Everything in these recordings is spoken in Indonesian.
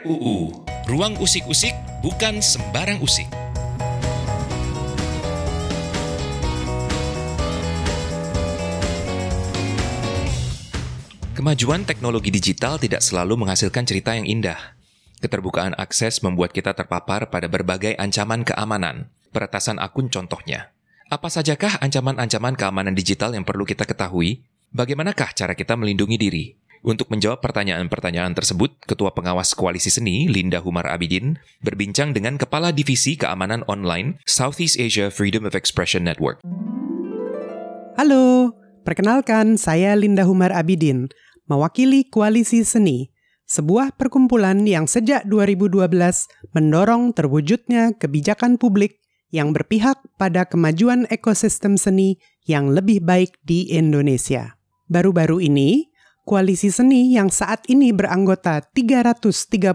RUU, Ruang Usik-Usik bukan sembarang usik. Kemajuan teknologi digital tidak selalu menghasilkan cerita yang indah. Keterbukaan akses membuat kita terpapar pada berbagai ancaman keamanan. Peretasan akun contohnya. Apa sajakah ancaman-ancaman keamanan digital yang perlu kita ketahui? Bagaimanakah cara kita melindungi diri? Untuk menjawab pertanyaan-pertanyaan tersebut, Ketua Pengawas Koalisi Seni, Linda Humar Abidin, berbincang dengan Kepala Divisi Keamanan Online Southeast Asia Freedom of Expression Network. Halo, perkenalkan saya Linda Humar Abidin, mewakili Koalisi Seni, sebuah perkumpulan yang sejak 2012 mendorong terwujudnya kebijakan publik yang berpihak pada kemajuan ekosistem seni yang lebih baik di Indonesia. Baru-baru ini, Koalisi Seni yang saat ini beranggota 333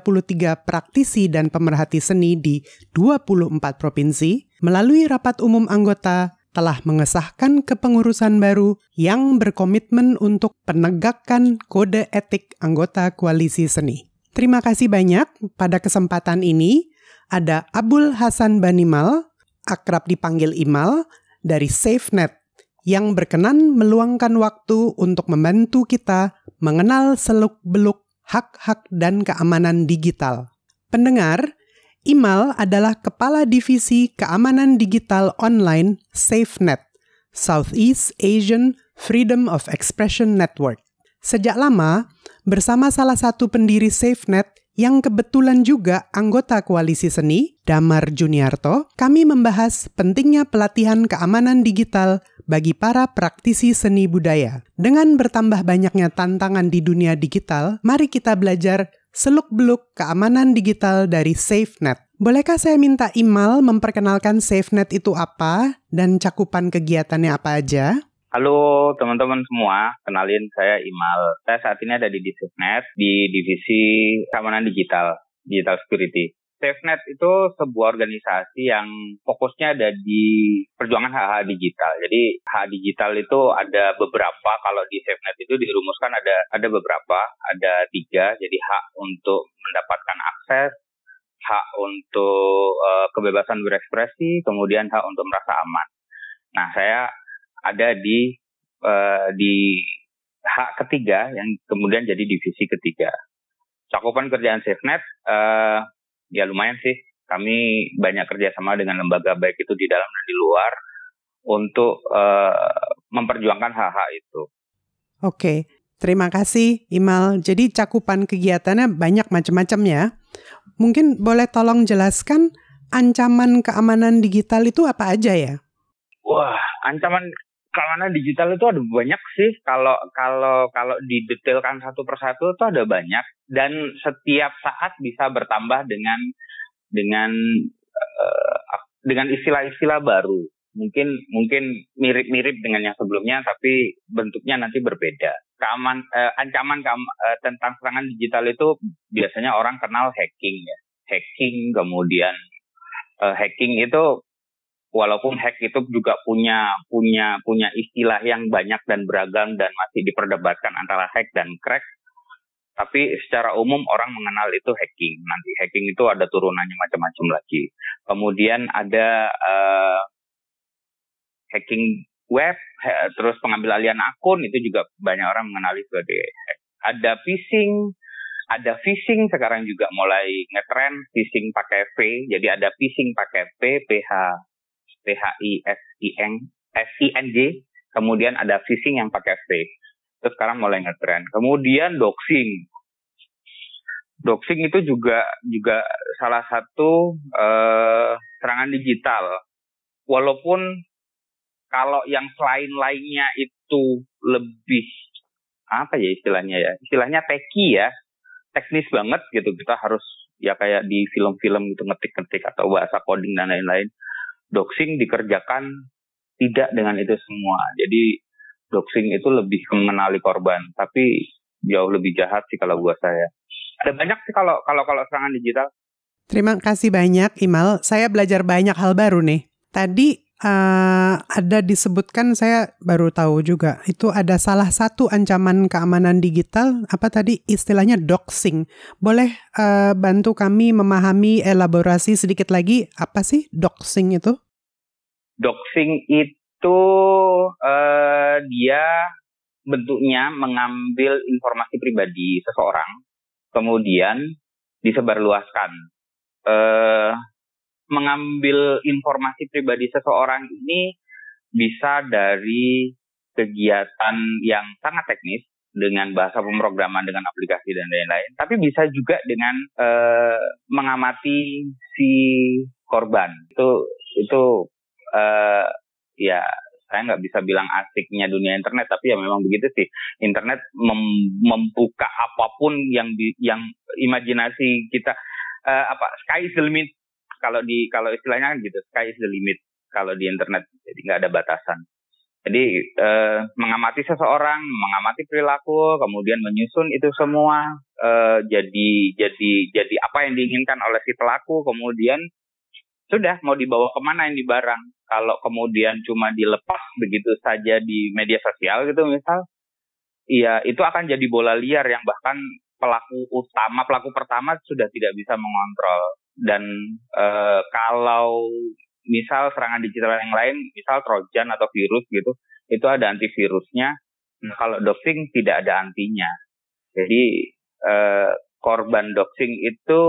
praktisi dan pemerhati seni di 24 provinsi, melalui rapat umum anggota telah mengesahkan kepengurusan baru yang berkomitmen untuk penegakan kode etik anggota koalisi seni. Terima kasih banyak. Pada kesempatan ini, ada Abul Hasan Banimal, akrab dipanggil Imal, dari SafeNet yang berkenan meluangkan waktu untuk membantu kita mengenal seluk-beluk hak-hak dan keamanan digital. Pendengar, Imal adalah Kepala Divisi Keamanan Digital Online SafeNet, Southeast Asian Freedom of Expression Network. Sejak lama, bersama salah satu pendiri SafeNet yang kebetulan juga anggota koalisi seni, Damar Juniarto, kami membahas pentingnya pelatihan keamanan digital bagi para praktisi seni budaya. Dengan bertambah banyaknya tantangan di dunia digital, mari kita belajar seluk-beluk keamanan digital dari SafeNet. Bolehkah saya minta Imal memperkenalkan SafeNet itu apa dan cakupan kegiatannya apa aja? Halo teman-teman semua, kenalin saya Imal. Saya saat ini ada di SafeNet di divisi keamanan digital, digital security. SafeNet itu sebuah organisasi yang fokusnya ada di perjuangan hak-hak digital. Jadi hak digital itu ada beberapa. Kalau di SafeNet itu dirumuskan ada ada beberapa, ada tiga. Jadi hak untuk mendapatkan akses, hak untuk uh, kebebasan berekspresi, kemudian hak untuk merasa aman. Nah, saya ada di uh, di hak ketiga yang kemudian jadi divisi ketiga. Cakupan kerjaan SafeNet uh, ya lumayan sih. Kami banyak kerjasama dengan lembaga baik itu di dalam dan di luar untuk uh, memperjuangkan hak-hak itu. Oke, terima kasih Imal. Jadi cakupan kegiatannya banyak macam-macam ya. Mungkin boleh tolong jelaskan ancaman keamanan digital itu apa aja ya? Wah, ancaman keamanan digital itu ada banyak sih. Kalau kalau kalau didetailkan satu persatu itu ada banyak dan setiap saat bisa bertambah dengan dengan uh, dengan istilah-istilah baru. Mungkin mungkin mirip-mirip dengan yang sebelumnya tapi bentuknya nanti berbeda. Keaman uh, ancaman keam, uh, tentang serangan digital itu biasanya orang kenal hacking ya. Hacking kemudian uh, hacking itu walaupun hack itu juga punya punya punya istilah yang banyak dan beragam dan masih diperdebatkan antara hack dan crack tapi secara umum orang mengenal itu hacking. Nanti hacking itu ada turunannya macam-macam lagi. Kemudian ada uh, hacking web, terus pengambil alian akun itu juga banyak orang mengenali sebagai hack. Ada phishing, ada phishing sekarang juga mulai ngetren phishing pakai V. Jadi ada phishing pakai P, PH, PHI, SIN, SING. Kemudian ada phishing yang pakai V itu sekarang mulai ngetren. Kemudian doxing. Doxing itu juga juga salah satu uh, serangan digital. Walaupun kalau yang selain lainnya itu lebih apa ya istilahnya ya? Istilahnya teki ya. Teknis banget gitu. Kita harus ya kayak di film-film gitu ngetik-ngetik atau bahasa coding dan lain-lain. Doxing dikerjakan tidak dengan itu semua. Jadi doxing itu lebih mengenali korban, tapi jauh lebih jahat sih kalau buat saya. Ada banyak sih kalau kalau kalau serangan digital. Terima kasih banyak Imal. Saya belajar banyak hal baru nih. Tadi uh, ada disebutkan saya baru tahu juga itu ada salah satu ancaman keamanan digital apa tadi istilahnya doxing. Boleh uh, bantu kami memahami elaborasi sedikit lagi apa sih doxing itu? Doxing itu uh, dia bentuknya mengambil informasi pribadi seseorang kemudian disebarluaskan. Uh, mengambil informasi pribadi seseorang ini bisa dari kegiatan yang sangat teknis dengan bahasa pemrograman dengan aplikasi dan lain-lain tapi bisa juga dengan uh, mengamati si korban itu itu uh, ya saya nggak bisa bilang asiknya dunia internet tapi ya memang begitu sih. Internet mem membuka apa pun yang di yang imajinasi kita. Uh, apa sky is the limit. Kalau di kalau istilahnya kan gitu sky is the limit. Kalau di internet jadi nggak ada batasan. Jadi eh, mengamati seseorang mengamati perilaku kemudian menyusun itu semua eh, jadi jadi jadi apa yang diinginkan oleh si pelaku kemudian sudah mau dibawa ke mana yang di barang kalau kemudian cuma dilepas begitu saja di media sosial gitu misal iya itu akan jadi bola liar yang bahkan pelaku utama pelaku pertama sudah tidak bisa mengontrol dan e, kalau misal serangan digital yang lain, misal trojan atau virus gitu, itu ada antivirusnya. Nah, kalau doxing tidak ada antinya. Jadi e, korban doxing itu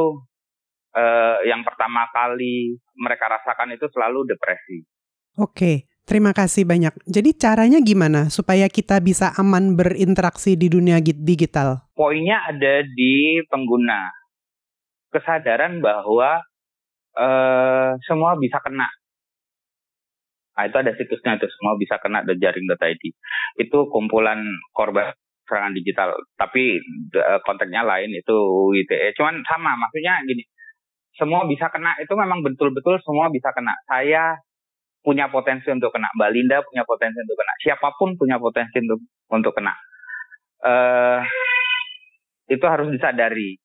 e, yang pertama kali mereka rasakan itu selalu depresi. Oke, terima kasih banyak. Jadi caranya gimana supaya kita bisa aman berinteraksi di dunia digital? Poinnya ada di pengguna kesadaran bahwa uh, semua bisa kena. Nah, itu ada situsnya itu semua bisa kena the jaring.id. Itu kumpulan korban serangan digital. Tapi uh, konteksnya lain itu ITE. Cuman sama, maksudnya gini. Semua bisa kena itu memang betul-betul semua bisa kena. Saya punya potensi untuk kena. Mbak Linda punya potensi untuk kena. Siapa pun punya potensi untuk untuk kena. Uh, itu harus disadari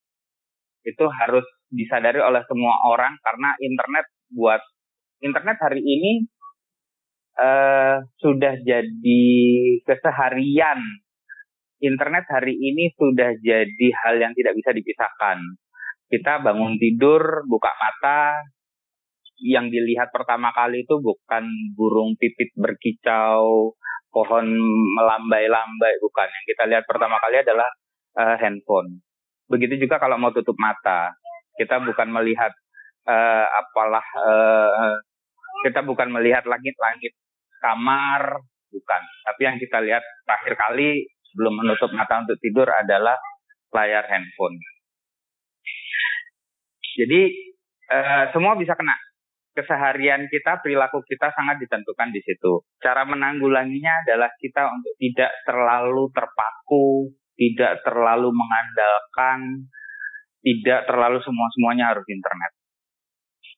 itu harus disadari oleh semua orang karena internet buat internet hari ini uh, sudah jadi keseharian. Internet hari ini sudah jadi hal yang tidak bisa dipisahkan. Kita bangun tidur, buka mata, yang dilihat pertama kali itu bukan burung pipit berkicau, pohon melambai-lambai, bukan. Yang kita lihat pertama kali adalah uh, handphone. Begitu juga kalau mau tutup mata, kita bukan melihat uh, apalah uh, kita bukan melihat langit-langit kamar, bukan. Tapi yang kita lihat terakhir kali sebelum menutup mata untuk tidur adalah layar handphone. Jadi uh, semua bisa kena. Keseharian kita, perilaku kita sangat ditentukan di situ. Cara menanggulanginya adalah kita untuk tidak terlalu terpaku tidak terlalu mengandalkan, tidak terlalu semua-semuanya harus internet.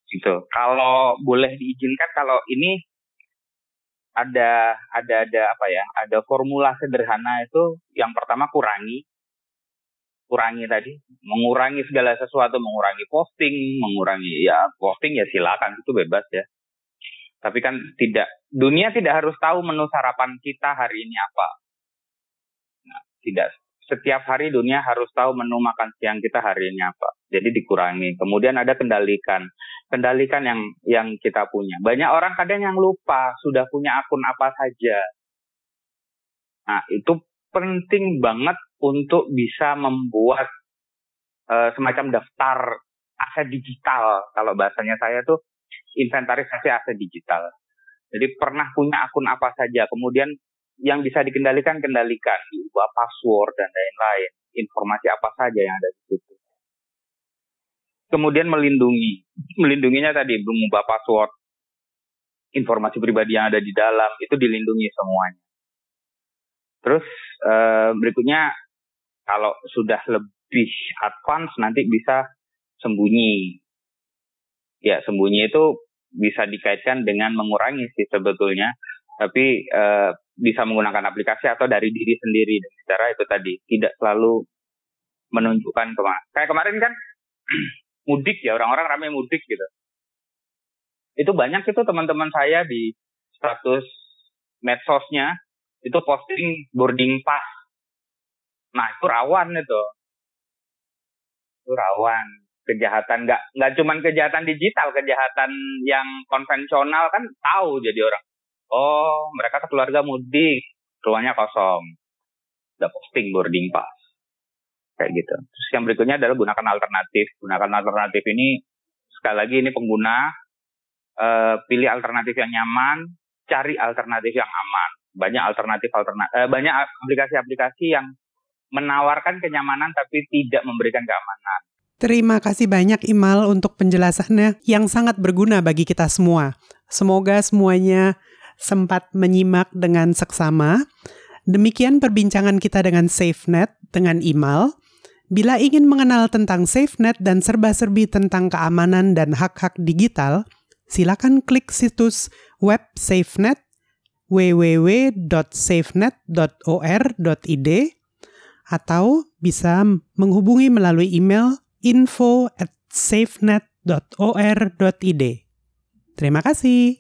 Gitu. Kalau boleh diizinkan kalau ini ada ada ada apa ya? Ada formula sederhana itu yang pertama kurangi kurangi tadi, mengurangi segala sesuatu, mengurangi posting, mengurangi ya posting ya silakan itu bebas ya. Tapi kan tidak dunia tidak harus tahu menu sarapan kita hari ini apa. Nah, tidak setiap hari dunia harus tahu menu makan siang kita hari ini apa. Jadi dikurangi. Kemudian ada kendalikan. Kendalikan yang yang kita punya. Banyak orang kadang yang lupa sudah punya akun apa saja. Nah, itu penting banget untuk bisa membuat uh, semacam daftar aset digital. Kalau bahasanya saya tuh inventarisasi aset digital. Jadi pernah punya akun apa saja, kemudian yang bisa dikendalikan kendalikan, diubah password dan lain-lain, informasi apa saja yang ada di situ. Kemudian melindungi, melindunginya tadi mengubah password, informasi pribadi yang ada di dalam itu dilindungi semuanya. Terus eh, berikutnya kalau sudah lebih advance nanti bisa sembunyi. Ya sembunyi itu bisa dikaitkan dengan mengurangi sih sebetulnya, tapi eh, bisa menggunakan aplikasi atau dari diri sendiri dengan cara itu tadi tidak selalu menunjukkan ke mana. Kayak kemarin kan mudik ya orang-orang ramai mudik gitu. itu banyak itu teman-teman saya di status medsosnya itu posting boarding pass. Nah itu rawan itu, itu rawan kejahatan nggak nggak cuman kejahatan digital, kejahatan yang konvensional kan tahu jadi orang. Oh mereka keluarga mudik, ruangnya kosong, udah posting boarding pass kayak gitu. Terus yang berikutnya adalah gunakan alternatif. Gunakan alternatif ini sekali lagi ini pengguna uh, pilih alternatif yang nyaman, cari alternatif yang aman. Banyak alternatif alternatif uh, banyak aplikasi-aplikasi yang menawarkan kenyamanan tapi tidak memberikan keamanan. Terima kasih banyak Imal untuk penjelasannya yang sangat berguna bagi kita semua. Semoga semuanya sempat menyimak dengan seksama. Demikian perbincangan kita dengan SafeNet dengan Imal. Bila ingin mengenal tentang SafeNet dan serba-serbi tentang keamanan dan hak-hak digital, silakan klik situs web SafeNet www.safenet.or.id atau bisa menghubungi melalui email info at safenet.or.id. Terima kasih.